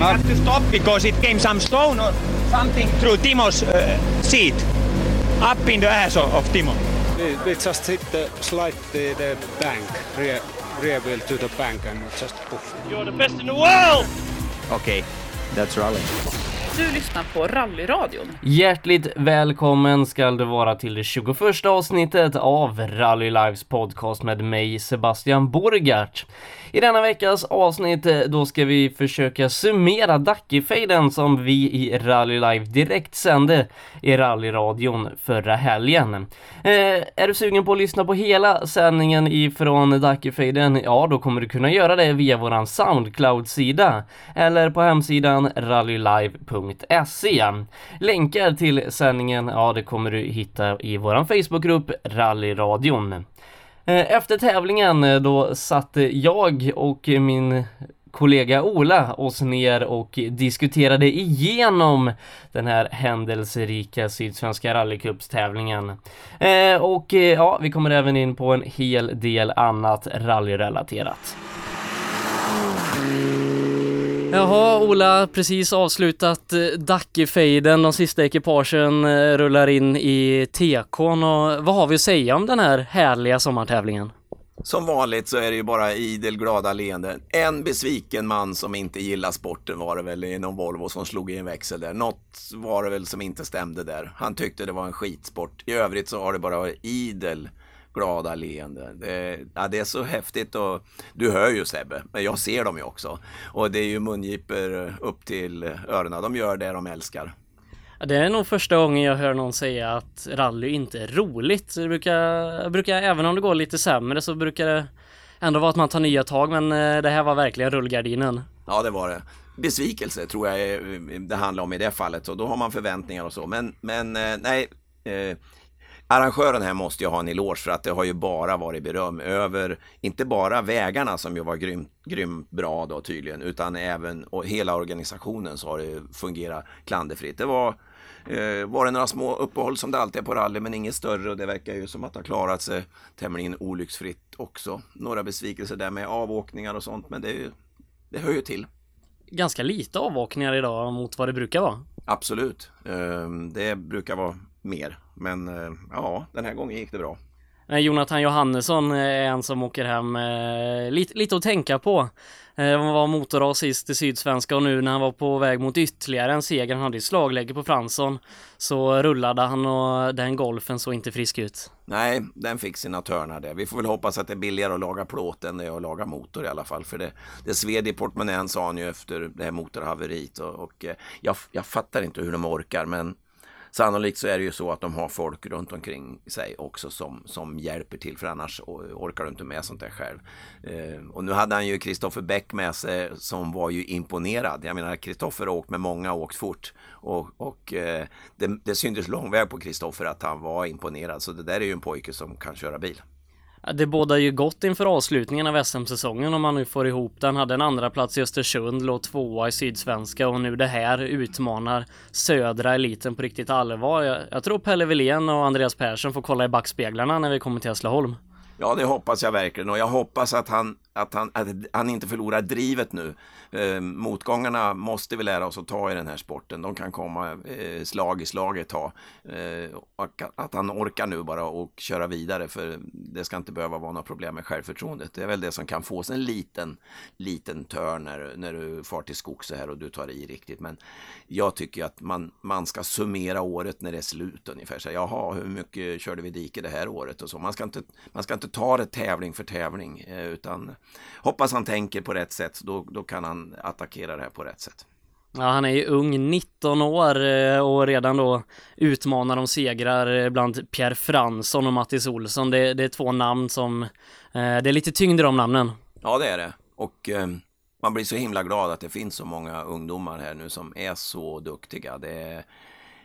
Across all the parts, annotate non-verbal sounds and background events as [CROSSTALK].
We had to stop because it came some stone or something through Timo's uh, seat, up in the ass of, of Timo. We, we just hit the slide the, the bank, rear, rear wheel to the bank and just poof. You're the best in the world! Okay, that's rally. Du lyssnar på Rallyradion. Hjärtligt välkommen ska du vara till det 21 avsnittet av Rally Lives podcast med mig Sebastian Borgart. I denna veckas avsnitt eh, då ska vi försöka summera Dackefejden som vi i Rally Live direkt sände i rallyradion förra helgen. Eh, är du sugen på att lyssna på hela sändningen ifrån Dackefejden? Ja, då kommer du kunna göra det via våran Soundcloud-sida eller på hemsidan rally.se. Länkar till sändningen, ja det kommer du hitta i våran Facebookgrupp Rallyradion. Eh, efter tävlingen eh, då satte jag och min kollega Ola oss ner och diskuterade igenom den här händelserika Sydsvenska rallycupstävlingen. Eh, och eh, ja, vi kommer även in på en hel del annat rallyrelaterat. Jaha, Ola, precis avslutat eh, Dackefejden. De sista ekipagen eh, rullar in i tekon och vad har vi att säga om den här härliga sommartävlingen? Som vanligt så är det ju bara idel glada leenden. En besviken man som inte gillar sporten var det väl i någon Volvo som slog i en växel där. Något var det väl som inte stämde där. Han tyckte det var en skitsport. I övrigt så har det bara varit idel glada leenden. Det, ja, det är så häftigt och du hör ju Sebbe, men jag ser dem ju också. Och det är ju mungiper upp till öronen. De gör det de älskar. Det är nog första gången jag hör någon säga att rally inte är roligt. Det brukar, brukar, även om det går lite sämre så brukar det ändå vara att man tar nya tag men eh, det här var verkligen rullgardinen. Ja det var det. Besvikelse tror jag det handlar om i det fallet och då har man förväntningar och så. Men, men eh, nej, eh, Arrangören här måste ju ha en eloge för att det har ju bara varit beröm över, inte bara vägarna som ju var grymt, grymt bra då tydligen, utan även och hela organisationen så har det fungerat klanderfritt. Det var, eh, var det några små uppehåll som det alltid är på rally, men inget större och det verkar ju som att det har klarat sig tämligen olycksfritt också. Några besvikelser där med avåkningar och sånt, men det, det hör ju till. Ganska lite avåkningar idag mot vad det brukar vara. Absolut, eh, det brukar vara mer. Men eh, ja, den här gången gick det bra. Jonathan Johannesson är en som åker hem eh, lite, lite att tänka på. Eh, han var motorras sist i Sydsvenska och nu när han var på väg mot ytterligare en seger, han hade ju slagläge på Fransson, så rullade han och den golfen såg inte frisk ut. Nej, den fick sina törnar där. Vi får väl hoppas att det är billigare att laga plåt än det är att laga motor i alla fall. För det, det sved i portmonnän sa han ju efter det här motorhaveriet och, och jag, jag fattar inte hur de orkar men Sannolikt så är det ju så att de har folk runt omkring sig också som, som hjälper till för annars orkar du inte med sånt där själv. Eh, och nu hade han ju Kristoffer Bäck med sig som var ju imponerad. Jag menar Kristoffer har åkt med många och åkt fort och, och eh, det, det syntes lång väg på Kristoffer att han var imponerad. Så det där är ju en pojke som kan köra bil. Det bådar ju gott inför avslutningen av SM-säsongen om man nu får ihop den. Hade en andra plats i Östersund, låg tvåa i Sydsvenska och nu det här utmanar södra eliten på riktigt allvar. Jag, jag tror Pelle Wilén och Andreas Persson får kolla i backspeglarna när vi kommer till Hässleholm. Ja, det hoppas jag verkligen och jag hoppas att han, att han, att han inte förlorar drivet nu. Eh, motgångarna måste vi lära oss att ta i den här sporten. De kan komma eh, slag i slag ett tag. Eh, och att han orkar nu bara och köra vidare för det ska inte behöva vara några problem med självförtroendet. Det är väl det som kan få sig en liten, liten törn när, när du far till skogs så här och du tar i riktigt. Men jag tycker att man, man ska summera året när det är slut ungefär. Så, Jaha, hur mycket körde vi dike det här året och så. Man ska inte, man ska inte ta det tävling för tävling eh, utan hoppas han tänker på rätt sätt. Då, då kan han attackera det här på rätt sätt. Ja, han är ju ung, 19 år eh, och redan då utmanar om segrar eh, bland Pierre Fransson och Mattis Olsson. Det, det är två namn som, det är lite tyngd i de namnen. Ja, det är det. Och man blir så himla glad att det finns så många ungdomar här nu som är så duktiga. Det är,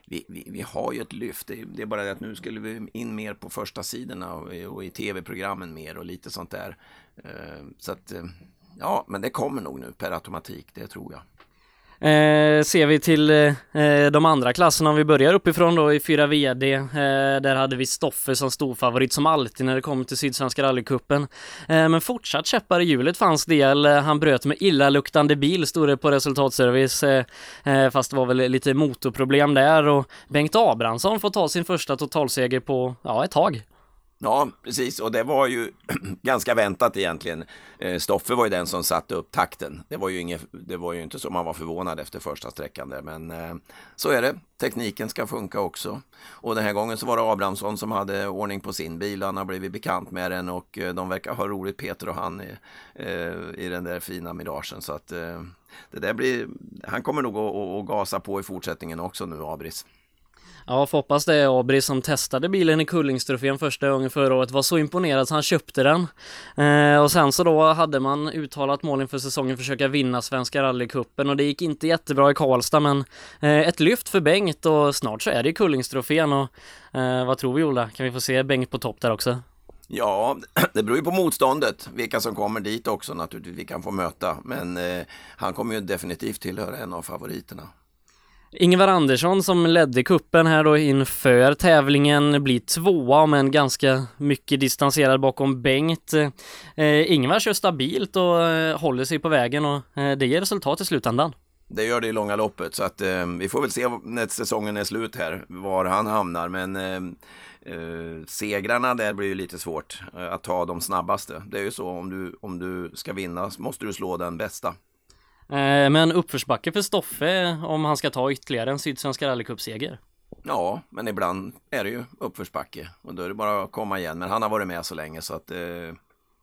vi, vi, vi, har ju ett lyft. Det, det, är bara det att nu skulle vi in mer på första sidorna och, och i tv-programmen mer och lite sånt där. Eh, så att, eh, ja, men det kommer nog nu per automatik, det tror jag. Eh, ser vi till eh, de andra klasserna, om vi börjar uppifrån då i 4 VD, eh, där hade vi Stoffe som storfavorit som alltid när det kommer till Sydsvenska rallycupen. Eh, men fortsatt käppar i hjulet fanns del. Eh, han bröt med illaluktande bil, stod det på resultatservice, eh, eh, fast det var väl lite motorproblem där och Bengt Abrahamsson får ta sin första totalseger på, ja, ett tag. Ja, precis. Och det var ju [CLEARS THROAT] ganska väntat egentligen. Eh, Stoffe var ju den som satte upp takten. Det var ju, inget, det var ju inte så man var förvånad efter första sträckan där. Men eh, så är det. Tekniken ska funka också. Och den här gången så var det Abrahamsson som hade ordning på sin bil. Han har blivit bekant med den och eh, de verkar ha roligt Peter och han i, eh, i den där fina miragen. Så att det där blir, han kommer nog att, att gasa på i fortsättningen också nu, Abris. Ja, får hoppas det. Abri som testade bilen i Kullingstrofén första gången förra året var så imponerad så han köpte den. Eh, och sen så då hade man uttalat mål inför säsongen försöka vinna Svenska rallycupen och det gick inte jättebra i Karlstad men eh, ett lyft för Bengt och snart så är det Kullingstrofén och eh, vad tror vi Ola? Kan vi få se Bengt på topp där också? Ja, [CLEARS THROAT] det beror ju på motståndet, vilka som kommer dit också naturligtvis vi kan få möta. Men eh, han kommer ju definitivt tillhöra en av favoriterna. Ingvar Andersson som ledde kuppen här då inför tävlingen blir tvåa men ganska mycket distanserad bakom Bengt. Eh, Ingvar kör stabilt och eh, håller sig på vägen och eh, det ger resultat i slutändan. Det gör det i långa loppet så att eh, vi får väl se när säsongen är slut här var han hamnar men eh, eh, segrarna där blir ju lite svårt eh, att ta de snabbaste. Det är ju så om du, om du ska vinna måste du slå den bästa. Eh, men uppförsbacke för Stoffe om han ska ta ytterligare en Sydsvenska rallycupseger. Ja, men ibland är det ju uppförsbacke och då är det bara att komma igen. Men han har varit med så länge så att eh,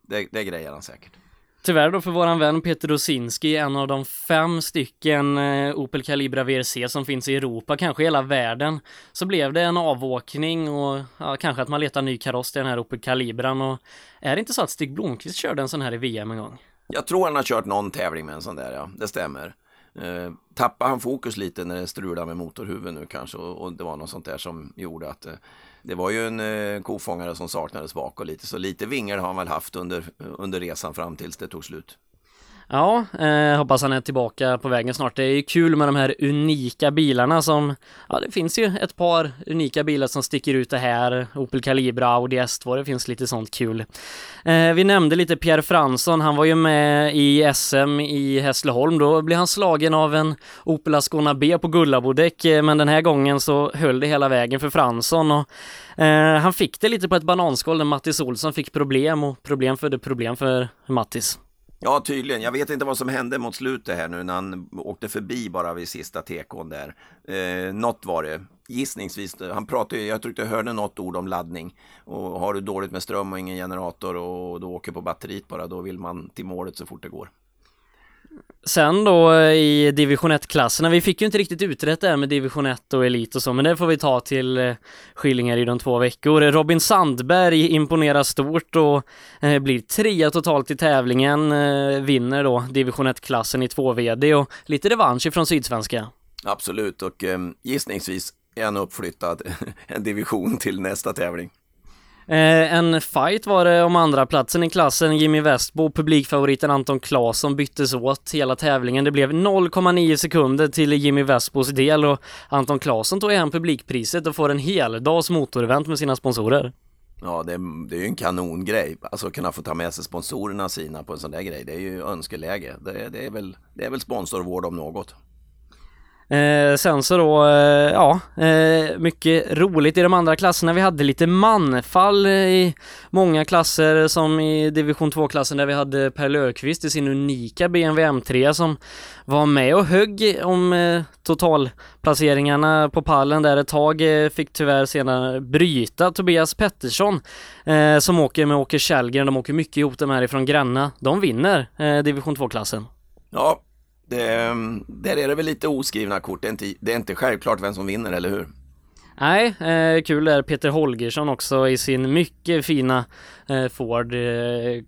det, det grejer han säkert. Tyvärr då för våran vän Peter Rosinski, en av de fem stycken eh, Opel Calibra VRC som finns i Europa, kanske i hela världen, så blev det en avåkning och ja, kanske att man letar ny kaross till den här Opel Calibran och är det inte så att Stig Blomqvist körde en sån här i VM en gång? Jag tror han har kört någon tävling med en sån där, ja. Det stämmer. Eh, tappade han fokus lite när det strulade med motorhuven nu kanske och, och, det var något sånt där som gjorde att eh, det var ju en eh, kofångare som saknades bak och lite så lite vingar har han väl haft under, under resan fram tills det tog slut. Ja, eh, hoppas han är tillbaka på vägen snart. Det är ju kul med de här unika bilarna som, ja det finns ju ett par unika bilar som sticker ut det här. Opel Calibra, Audi S2, det finns lite sånt kul. Eh, vi nämnde lite Pierre Fransson, han var ju med i SM i Hässleholm. Då blev han slagen av en Opel Ascona B på Gullabodäck, eh, men den här gången så höll det hela vägen för Fransson och eh, han fick det lite på ett bananskal när Mattis Olsson fick problem och problem födde problem för Mattis. Ja, tydligen. Jag vet inte vad som hände mot slutet här nu när han åkte förbi bara vid sista tekon där. Eh, något var det. Gissningsvis. Eh, han pratade, jag tyckte jag hörde något ord om laddning. Och har du dåligt med ström och ingen generator och du åker på batteriet bara, då vill man till målet så fort det går. Sen då eh, i division 1-klasserna, vi fick ju inte riktigt utrett det här med division 1 och elit och så, men det får vi ta till eh, Skillingar i de två veckor. Robin Sandberg imponerar stort och eh, blir trea totalt i tävlingen, vinner då division 1-klassen i 2VD och lite revansch ifrån Sydsvenska. Absolut, och gissningsvis är han uppflyttad [LAUGHS] en division till nästa tävling. Eh, en fight var det om andra platsen i klassen. Jimmy Westbo, publikfavoriten Anton Claesson byttes åt hela tävlingen. Det blev 0,9 sekunder till Jimmy Westbos del och Anton Claesson tog hem publikpriset och får en hel dags motorevent med sina sponsorer. Ja, det, det är ju en kanongrej. Alltså kunna få ta med sig sponsorerna sina på en sån där grej. Det är ju önskeläge. Det, det är, väl, det är väl sponsorvård om något. Eh, sen så då, eh, ja, eh, mycket roligt i de andra klasserna. Vi hade lite manfall i många klasser som i division 2-klassen där vi hade Per Löfqvist i sin unika BMW M3 som var med och högg om eh, totalplaceringarna på pallen där ett tag. Eh, fick tyvärr senare bryta Tobias Pettersson eh, som åker med Åke Källgren. De åker mycket ihop de här ifrån Gränna. De vinner eh, division 2-klassen. Ja, det, där är det väl lite oskrivna kort. Det är, inte, det är inte självklart vem som vinner, eller hur? Nej, eh, kul är Peter Holgersson också i sin mycket fina eh, Ford. Eh,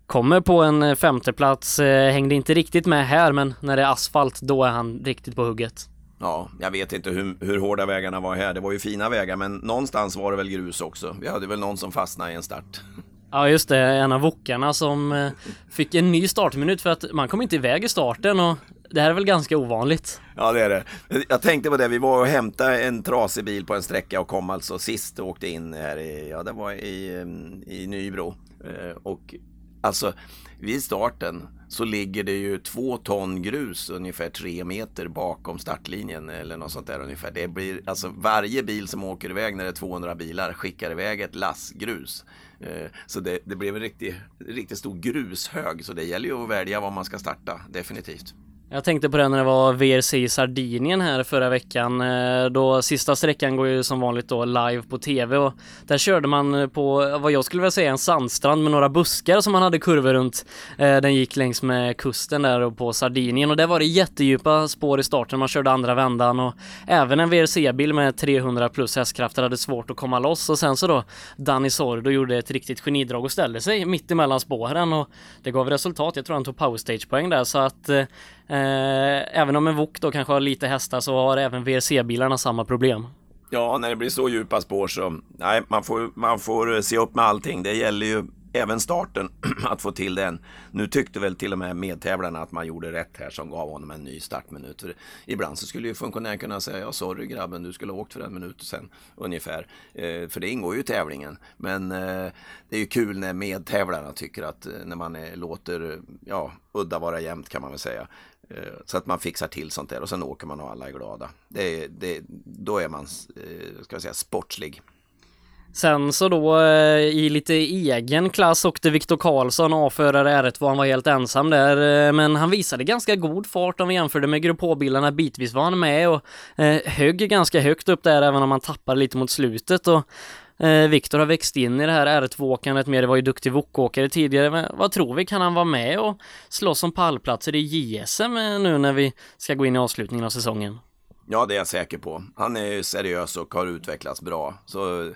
kommer på en eh, femteplats, eh, hängde inte riktigt med här men när det är asfalt då är han riktigt på hugget. Ja, jag vet inte hur, hur hårda vägarna var här. Det var ju fina vägar men någonstans var det väl grus också. Vi hade väl någon som fastnade i en start. Ja just det, en av wokarna som eh, fick en ny startminut för att man kom inte iväg i starten och det här är väl ganska ovanligt? Ja det är det. Jag tänkte på det, vi var och hämtade en trasig bil på en sträcka och kom alltså sist och åkte in här i, ja det var i, mm, i Nybro. Eh, och alltså vid starten så ligger det ju två ton grus ungefär tre meter bakom startlinjen eller något sånt där ungefär. Det blir alltså varje bil som åker iväg när det är 200 bilar skickar iväg ett lass grus. Eh, så det, det blev en riktigt, riktigt stor grushög så det gäller ju att välja var man ska starta definitivt. Jag tänkte på det när det var VRC i Sardinien här förra veckan. Eh, då sista sträckan går ju som vanligt då live på TV och där körde man på vad jag skulle vilja säga en sandstrand med några buskar som man hade kurvor runt. Eh, den gick längs med kusten där på Sardinien och där var det jättedjupa spår i starten. Man körde andra vändan och även en VRC-bil med 300 plus hästkrafter hade svårt att komma loss och sen så då Danny Sordo gjorde ett riktigt genidrag och ställde sig mitt emellan spåren och det gav resultat. Jag tror han tog powerstage poäng där så att eh, eh, även om en Wok då kanske har lite hästar så har även VRC-bilarna samma problem. Ja, när det blir så djupa spår så nej, man får, man får se upp med allting. Det gäller ju även starten [CLEARS THROAT] att få till den. Nu tyckte väl till och med medtävlarna att man gjorde rätt här som gav honom en ny startminut. För ibland så skulle ju funktionären kunna säga ja sorry grabben du skulle ha åkt för en minut sen ungefär. Eh, för det ingår ju i tävlingen. Men eh, det är ju kul när medtävlarna tycker att eh, när man är, låter ja, udda vara jämnt kan man väl säga. Eh, så att man fixar till sånt där och sen åker man och alla är glada. Det, det, då är man, eh, ska jag säga, sportslig. Sen så då eh, i lite egen klass åkte Viktor Karlsson A-förare R1 han var helt ensam där eh, men han visade ganska god fart om vi jämförde med Grupp H-bilarna bitvis var han med och eh, högg ganska högt upp där även om han tappade lite mot slutet och Viktor har växt in i det här R2-åkandet mer, det var ju duktig Wokåkare tidigare, men vad tror vi, kan han vara med och slåss om pallplatser i JSM nu när vi ska gå in i avslutningen av säsongen? Ja, det är jag säker på. Han är seriös och har utvecklats bra. Så,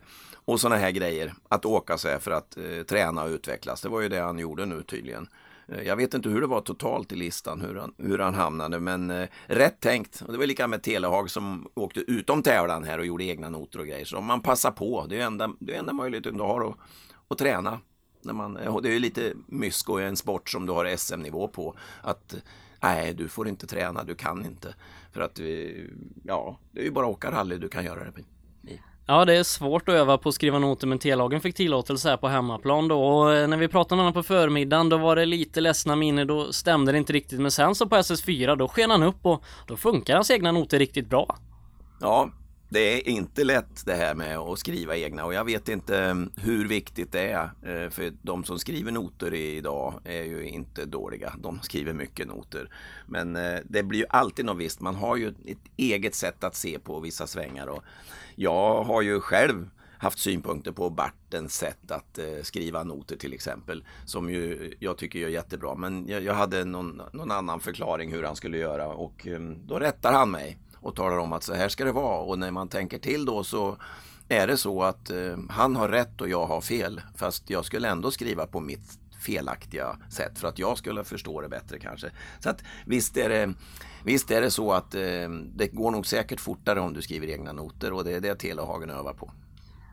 och sådana här grejer, att åka sig för att eh, träna och utvecklas, det var ju det han gjorde nu tydligen. Eh, jag vet inte hur det var totalt i listan, hur han, hur han hamnade, men eh, rätt tänkt. Och det var lika med Telehag som åkte utom tävlan här och gjorde egna noter och grejer. Så om man passar på, det är enda, det är enda möjligheten du har att, att träna. När man, eh, det är ju lite mysko i en sport som du har SM-nivå på. Att eh, nej, du får inte träna, du kan inte. För att, eh, ja, det är ju bara att åka rally du kan göra det. Ja, det är svårt att öva på att skriva noter men T-lagen fick tillåtelse här på hemmaplan då. Och eh, när vi pratade med honom på förmiddagen då var det lite ledsna miner, då stämde det inte riktigt. Men sen så på SS4 då sken han upp och då funkar hans egna noter riktigt bra. Ja, det är inte lätt det här med att skriva egna och jag vet inte mm, hur viktigt det är. Eh, för de som skriver noter idag är ju inte dåliga. De skriver mycket noter. Men eh, det blir ju alltid något visst. Man har ju ett eget sätt att se på vissa svängar. Och jag har ju själv haft synpunkter på Bartens sätt att eh, skriva noter till exempel. Som ju jag tycker är jättebra. Men jag, jag hade någon, någon, annan förklaring hur han skulle göra och mm, då rättar han mig och talar om att så här ska det vara. Och när man tänker till då så är det så att eh, han har rätt och jag har fel. Fast jag skulle ändå skriva på mitt felaktiga sätt för att jag skulle förstå det bättre kanske. Så att visst är det, visst är det så att eh, det går nog säkert fortare om du skriver egna noter och det är det Telehagen övar på.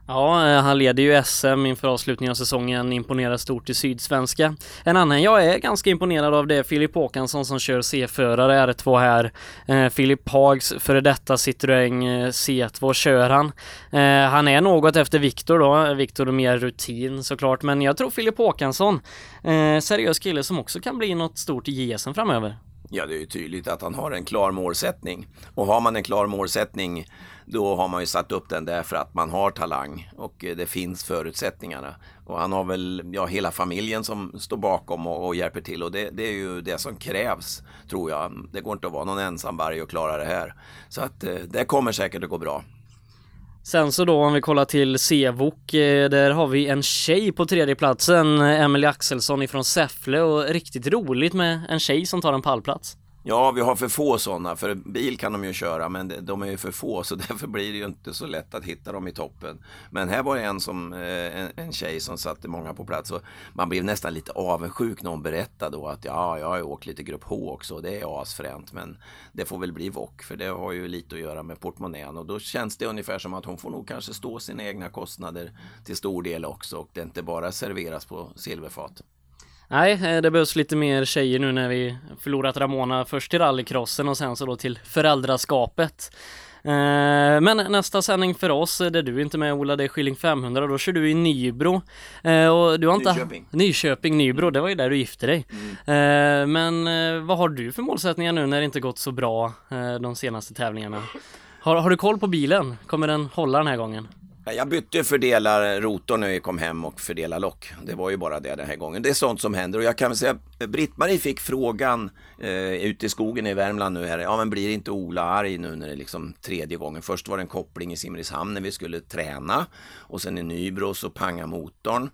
Ja, eh, han leder ju SM inför avslutningen av säsongen, imponerar stort i Sydsvenska. En annan jag är ganska imponerad av det är Filip Håkansson som kör C-förare R2 här. Eh, Filip Hags före detta Citroën eh, C2 kör han. Eh, han är något efter Viktor då, Viktor mer rutin såklart, men jag tror Filip Håkansson, eh, seriös kille som också kan bli något stort i JSM framöver. Ja, det är ju tydligt att han har en klar målsättning. Och har man en klar målsättning då har man ju satt upp den där för att man har talang och eh, det finns förutsättningarna. Och han har väl ja, hela familjen som står bakom och, och hjälper till och det, det, är ju det som krävs tror jag. Det går inte att vara någon ensam varg och klara det här. Så att eh, det kommer säkert att gå bra. Sen så då om vi kollar till Sevok, eh, där har vi en tjej på tredje platsen, Emelie Axelsson ifrån Säffle och riktigt roligt med en tjej som tar en pallplats. Ja, vi har för få sådana. För bil kan de ju köra, men de är ju för få. Så [LAUGHS] därför blir det ju inte så lätt att hitta dem i toppen. Men här var det en, som, eh, en, en tjej som satte många på plats. Och man blev nästan lite avundsjuk när hon berättade då att ja, jag har ju åkt lite grupp H också. och Det är asfränt. Men det får väl bli VOK, för det har ju lite att göra med portmonnän. Och då känns det ungefär som att hon får nog kanske stå sina egna kostnader till stor del också. Och det inte bara serveras på silverfat. Nej, eh, det behövs lite mer tjejer nu när vi förlorat Ramona först till rallycrossen och sen så då till föräldraskapet. Eh, men nästa sändning för oss, där du inte med Ola, det är Skilling 500, då kör du i Nybro. Eh, och du har inte... Nyköping. Nyköping, Nybro, det var ju där du gifte dig. Mm. Men vad har du för målsättningar nu när det inte gått så bra de senaste tävlingarna? Har, har du koll på bilen? Kommer den hålla den här gången? Jag bytte fördelar eh, rotor när vi kom hem och fördelar lock. Det var ju bara det den här gången. Det är sånt som händer och jag kan väl säga eh, Britt-Marie fick frågan eh, ute i skogen i Värmland nu här. Ja men blir inte Ola arg nu när det är liksom tredje gången? Först var det en koppling i Simrishamn när vi skulle träna och sen i Nybro så panga motorn.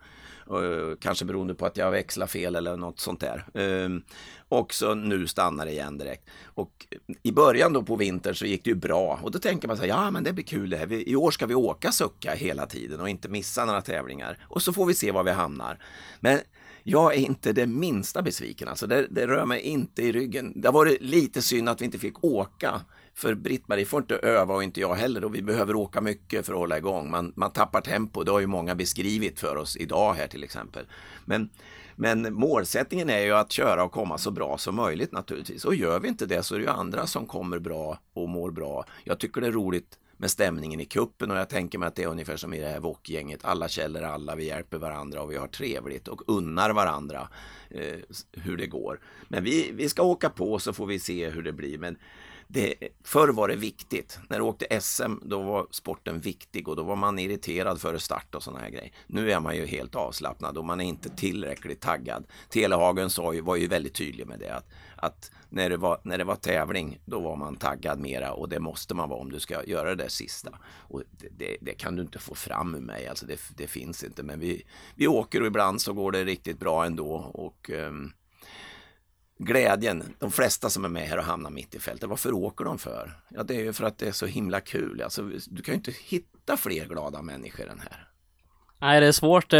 Eh, kanske beroende på att jag växlar fel eller något sånt där. Ehm, och så nu stannar det igen direkt. Och i början då på vintern så gick det ju bra och då tänker man så här, ja men det blir kul det här. I år ska vi åka sucka hela tiden och inte missa några tävlingar. Och så får vi se var vi hamnar. Men jag är inte det minsta besviken, alltså det, det rör mig inte i ryggen. Det har varit lite synd att vi inte fick åka för Britt-Marie får inte öva och inte jag heller och vi behöver åka mycket för att hålla igång. Man, man tappar tempo, det har ju många beskrivit för oss idag här till exempel. Men, men målsättningen är ju att köra och komma så bra som möjligt naturligtvis. Och gör vi inte det så är det ju andra som kommer bra och mår bra. Jag tycker det är roligt med stämningen i kuppen och jag tänker mig att det är ungefär som i det här Wok-gänget. Alla källor alla, vi hjälper varandra och vi har trevligt och unnar varandra eh, hur det går. Men vi, vi ska åka på så får vi se hur det blir. Men det, förr var det viktigt. När du åkte SM då var sporten viktig och då var man irriterad före start och sådana här grejer. Nu är man ju helt avslappnad och man är inte tillräckligt taggad. Telehagen sa ju, var ju väldigt tydlig med det. Att, att när, det var, när det var tävling då var man taggad mera och det måste man vara om du ska göra det där sista. Och det, det, det kan du inte få fram ur mig, alltså det, det, finns inte. Men vi, vi åker och ibland så går det riktigt bra ändå. Och, um, glädjen, de flesta som är med här och hamnar mitt i fältet, varför åker de för? Ja, det är ju för att det är så himla kul. Alltså, du kan ju inte hitta fler glada människor än här. Nej, det är svårt. Eh,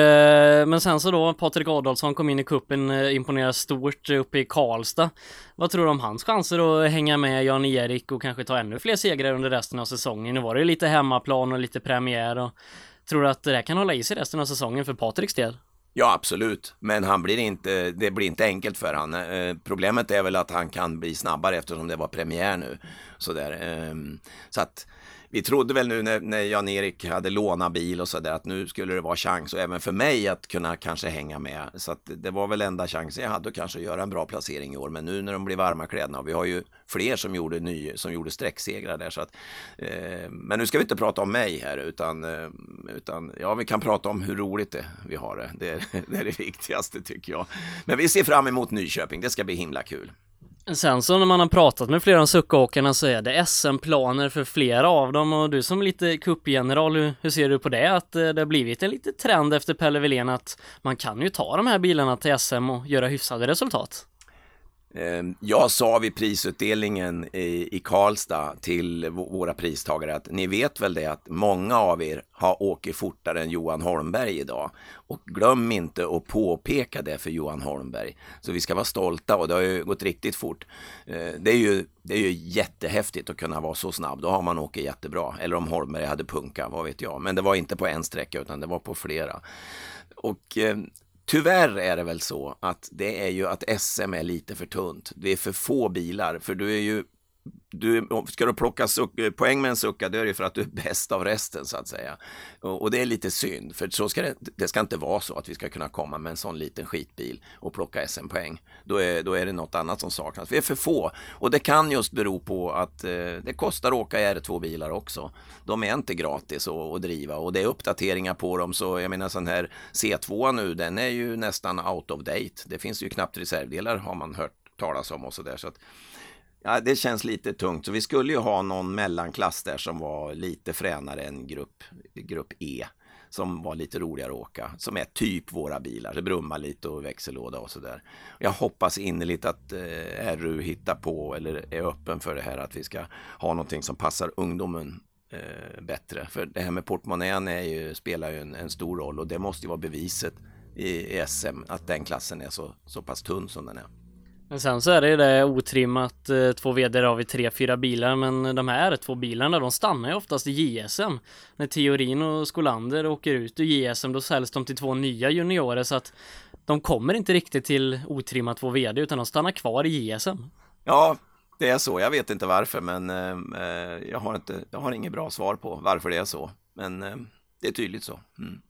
men sen så då, Patrik Adolfsson kom in i kuppen, eh, imponerar stort uppe i Karlstad. Vad tror du om hans chanser att hänga med Jan-Erik och kanske ta ännu fler segrar under resten av säsongen? Nu var det ju lite hemmaplan och lite premiär och tror du att det kan hålla i sig resten av säsongen för Patriks del? Ja, absolut. Men han blir inte, det blir inte enkelt för han. Eh, problemet är väl att han kan bli snabbare eftersom det var premiär nu. Så, där, eh, så att vi trodde väl nu när, när Jan-Erik hade lånat bil och sådär att nu skulle det vara chans och även för mig att kunna kanske hänga med. Så att det var väl enda chansen jag hade att kanske göra en bra placering i år. Men nu när de blir varma kläderna och vi har ju fler som gjorde, ny, som gjorde sträcksegrar där. Så att, eh, men nu ska vi inte prata om mig här utan, eh, utan ja, vi kan prata om hur roligt det, vi har det. Det, [LAUGHS] det är det viktigaste tycker jag. Men vi ser fram emot Nyköping. Det ska bli himla kul. Sen så när man har pratat med flera av suckåkarna så är det SM-planer för flera av dem och du som lite kuppgeneral, hur, hur ser du på det? Att eh, det har blivit en liten trend efter Pelle Wilén att man kan ju ta de här bilarna till SM och göra hyfsade resultat. Ehm, jag sa vid prisutdelningen i Karlstad till våra pristagare att ni vet väl det att många av er har åkt fortare än Johan Holmberg idag. Och glöm inte att påpeka det för Johan Holmberg. Så vi ska vara stolta och det har ju gått riktigt fort. Ehm, det är ju, det är ju jättehäftigt att kunna vara så snabb. Då har man åkt jättebra. Eller om Holmberg hade punka, vad vet jag. Men det var inte på en sträcka utan det var på flera. Och ehm, Tyvärr är det väl så att det är ju att SM är lite för tunt. Det är för få bilar, för du är ju du, ska du plocka suck, eh, poäng med en sucka, då är det för att du är bäst av resten så att säga. Och, och det är lite synd, för så ska det, det ska inte vara så att vi ska kunna komma med en sån liten skitbil och plocka SM-poäng. Då är, då är det något annat som saknas. Vi är för få och det kan just bero på att eh, det kostar att åka i R2-bilar också. De är inte gratis att, att driva och det är uppdateringar på dem. Så jag menar sån här C2 nu, den är ju nästan out of date. Det finns ju knappt reservdelar har man hört talas om och så där. Så att, Ja, det känns lite tungt. Så vi skulle ju ha någon mellanklass där som var lite fränare än grupp, grupp E. Som var lite roligare att åka. Som är typ våra bilar. Det brummar lite och växellåda och sådär. Jag hoppas innerligt att eh, RU hittar på eller är öppen för det här att vi ska ha någonting som passar ungdomen eh, bättre. För det här med portmonnän är ju, spelar ju en, en, stor roll och det måste ju vara beviset i, i SM att den klassen är så, så pass tunn som den är. Men sen så är det ju det otrimmat eh, två VD har vi tre, fyra bilar men de här två bilarna de stannar ju oftast i JSM. När Theorin och Skolander åker ut ur JSM då säljs de till två nya juniorer så att de kommer inte riktigt till otrimmat två VD utan de stannar kvar i JSM. Ja, det är så. Jag vet inte varför, men eh, eh, jag, har inte, jag har inget bra svar på varför det är så. Men eh, det är tydligt så. Mm.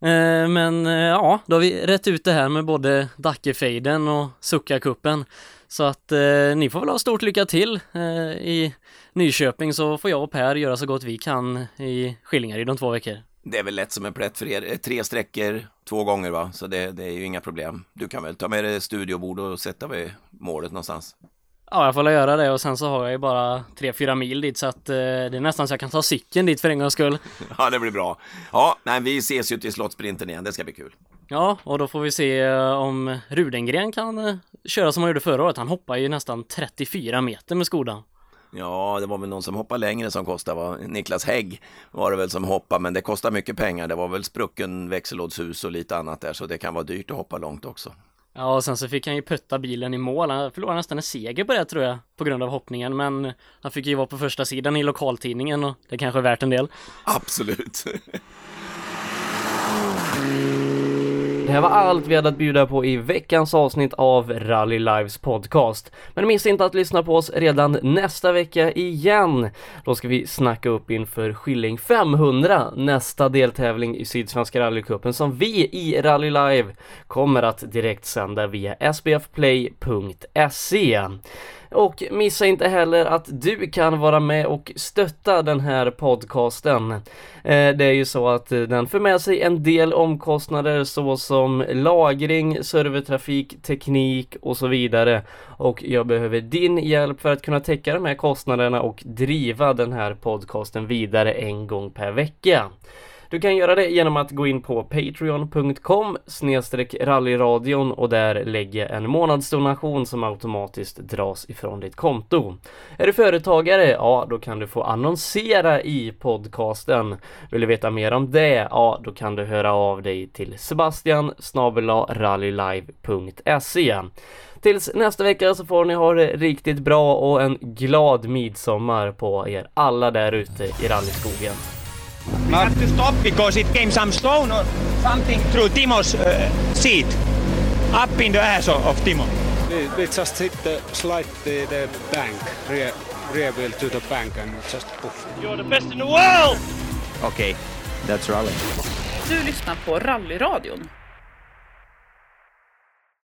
Eh, men eh, ja, då har vi rätt ut det här med både Dackefejden och Suckakuppen. Så att eh, ni får väl ha stort lycka till eh, i Nyköping så får jag och Per göra så gott vi kan i Skillingar i de två veckor. Det är väl lätt som en plätt för er. Tre sträckor två gånger va, så det, det, är ju inga problem. Du kan väl ta med dig studiobord och sätta vid målet någonstans. Ja, jag får väl göra det och sen så har jag ju bara 3-4 mil dit så att eh, det är nästan så jag kan ta cykeln dit för en gångs skull. Ja, det blir bra. Ja, men vi ses ju till Slottsprinten igen, det ska bli kul. Ja, och då får vi se eh, om Rudengren kan eh, köra som han gjorde förra året. Han hoppar ju nästan 34 meter med skodan. Ja, det var väl någon som hoppade längre som kostade, va? Niklas Hägg var det väl som hoppade, men det kostar mycket pengar. Det var väl sprucken växellådshus och lite annat där, så det kan vara dyrt att hoppa långt också. Ja, och sen så fick han ju putta bilen i mål. Han förlorade nästan en seger på det tror jag, på grund av hoppningen. Men han fick ju vara på första sidan i lokaltidningen och det kanske är värt en del. Absolut. [LAUGHS] Det här var allt vi hade att bjuda på i veckans avsnitt av Rally Lives podcast. Men missa inte att lyssna på oss redan nästa vecka igen. Då ska vi snacka upp inför Skilling 500, nästa deltävling i Sydsvenska rallycupen som vi i Rally Live kommer att direkt sända via sbfplay.se. Och missa inte heller att du kan vara med och stötta den här podcasten. Eh, det är ju så att eh, den för med sig en del omkostnader såsom lagring, servertrafik, teknik och så vidare. Och jag behöver din hjälp för att kunna täcka de här kostnaderna och driva den här podcasten vidare en gång per vecka. Du kan göra det genom att gå in på patreon.com-rallyradion och där lägga en månadsdonation som automatiskt dras ifrån ditt konto. Är du företagare? Ja, då kan du få annonsera i podcasten. Vill du veta mer om det? Ja, då kan du höra av dig till Sebastian rallylive.se. Tills nästa vecka så får ni ha det riktigt bra och en glad midsommar på er alla där ute i rallyskogen. We had to stop because it came some stone or something through Timo's uh, seat, up in the ass of, of Timo. We, we just hit the slide the, the bank, rear, rear wheel to the bank and just poof. You're the best in the world! Okay, that's rally. Du lyssnar på Rallyradion